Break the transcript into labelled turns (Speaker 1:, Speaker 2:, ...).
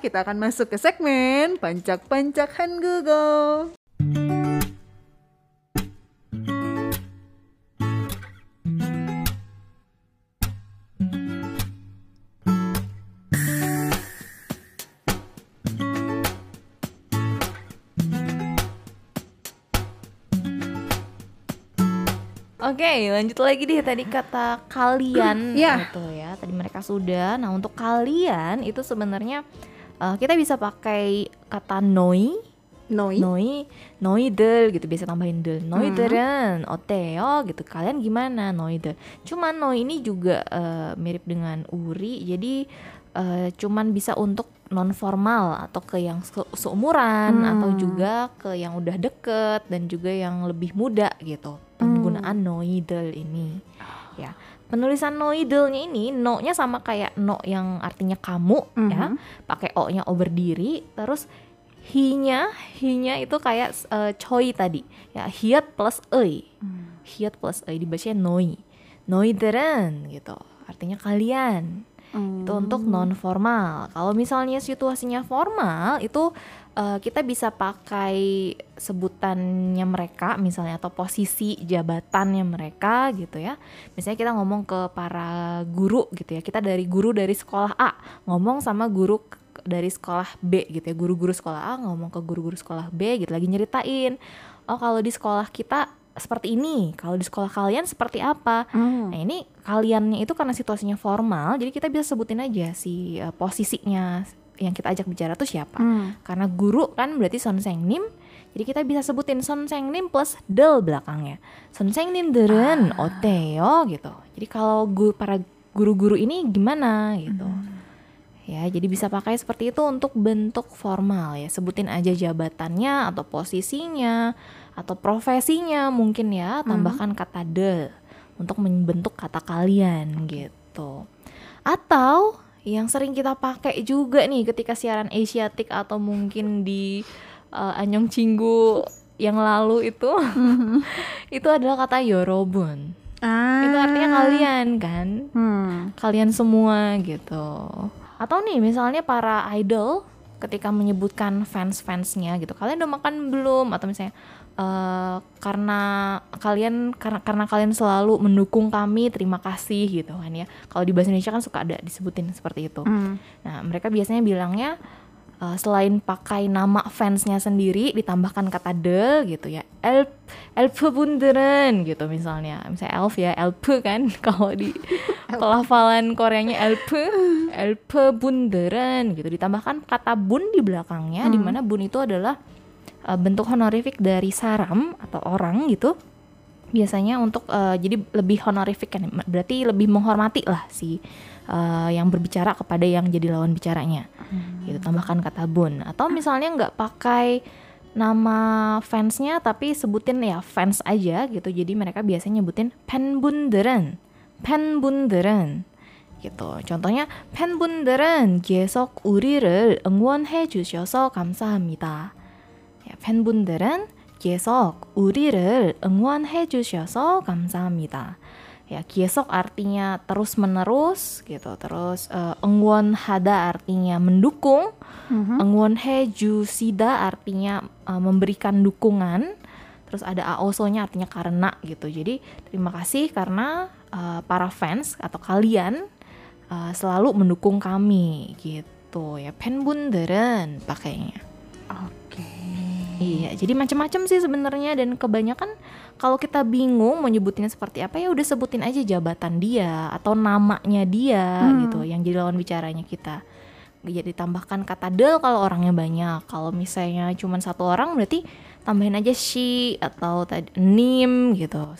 Speaker 1: Kita akan masuk ke segmen Pancak-Pancak Hangugo.
Speaker 2: Oke, lanjut lagi deh tadi kata kalian
Speaker 1: Iya.
Speaker 2: gitu ya. Tadi mereka sudah. Nah, untuk kalian itu sebenarnya uh, kita bisa pakai kata noi.
Speaker 1: Noi?
Speaker 2: Noi. Noidel gitu biasa tambahin del. Noideren hmm. oteo gitu. Kalian gimana noidel cuman noi ini juga uh, mirip dengan uri jadi uh, cuman bisa untuk non formal atau ke yang se seumuran
Speaker 1: hmm.
Speaker 2: atau juga ke yang udah deket dan juga yang lebih muda gitu. Hmm. Penggunaan hmm. noidel ini. Ya. Penulisan noidelnya ini no-nya sama kayak no yang artinya kamu ya.
Speaker 1: Mhm.
Speaker 2: Pakai o-nya o berdiri terus hi-nya hi-nya itu kayak eh, choi tadi. Ya, hiat plus ei. Hiat plus ei dibacanya noi. Noidel은 gitu. Artinya kalian
Speaker 1: Hmm.
Speaker 2: itu untuk non formal. Kalau misalnya situasinya formal itu eh, kita bisa pakai sebutannya mereka misalnya atau posisi jabatannya mereka gitu ya. Misalnya kita ngomong ke para guru gitu ya. Kita dari guru dari sekolah A ngomong sama guru dari sekolah B gitu ya. Guru-guru sekolah A ngomong ke guru-guru sekolah B gitu lagi nyeritain. Oh, kalau di sekolah kita seperti ini. Kalau di sekolah kalian seperti apa?
Speaker 1: Hmm.
Speaker 2: nah ini kaliannya itu karena situasinya formal jadi kita bisa sebutin aja si uh, posisinya yang kita ajak bicara tuh siapa.
Speaker 1: Hmm.
Speaker 2: karena guru kan berarti son seng nim jadi kita bisa sebutin son seng nim plus del belakangnya. Sonsengnim deren ah. oteo gitu. Jadi kalau guru para guru-guru ini gimana gitu. Hmm. Ya, jadi bisa pakai seperti itu untuk bentuk formal ya. Sebutin aja jabatannya atau posisinya atau profesinya mungkin ya. Tambahkan kata de untuk membentuk kata kalian gitu. Atau yang sering kita pakai juga nih ketika siaran Asiatic atau mungkin di uh, Anyong Cinggu yang lalu itu itu adalah kata yorobun.
Speaker 1: Ah.
Speaker 2: Itu artinya kalian kan
Speaker 1: Hmm.
Speaker 2: kalian semua gitu. Atau nih misalnya para idol ketika menyebutkan fans-fansnya gitu, kalian udah makan belum? Atau misalnya eh, karena kalian karena karena kalian selalu mendukung kami, terima kasih gitu kan ya. Kalau di bahasa Indonesia kan suka ada disebutin seperti itu.
Speaker 1: Hmm.
Speaker 2: Nah mereka biasanya bilangnya eh, selain pakai nama fansnya sendiri ditambahkan kata de gitu ya elf elfbunderen gitu misalnya misalnya elf ya elf kan kalau di pelafalan Koreanya elf elpe bunderen gitu. Ditambahkan kata bun di belakangnya hmm. di mana bun itu adalah uh, bentuk honorifik dari saram atau orang gitu. Biasanya untuk uh, jadi lebih honorifik kan berarti lebih menghormati lah si uh, yang berbicara kepada yang jadi lawan bicaranya. Hmm. gitu tambahkan kata bun. Atau misalnya nggak pakai nama fansnya tapi sebutin ya fans aja gitu. Jadi mereka biasanya nyebutin Pen Bunderen Pen Bunderen gitu contohnya 팬분들은 계속 우리를 응원해 주셔서 감사합니다 야, 팬분들은 계속 우리를 응원해 주셔서 감사합니다. Ya, kiesok artinya terus menerus gitu. Terus eh, engwon hada artinya mendukung. Engwon hejusida artinya eh, memberikan dukungan. Terus ada aosonya artinya karena gitu. Jadi terima kasih karena eh, para fans atau kalian Uh, selalu mendukung kami gitu ya penbunderan pakainya.
Speaker 1: Oke. Okay.
Speaker 2: Iya, jadi macam-macam sih sebenarnya dan kebanyakan kalau kita bingung mau nyebutinnya seperti apa ya udah sebutin aja jabatan dia atau namanya dia hmm. gitu yang jadi lawan bicaranya kita. Jadi tambahkan kata del kalau orangnya banyak. Kalau misalnya cuma satu orang berarti tambahin aja she atau tadi nim gitu.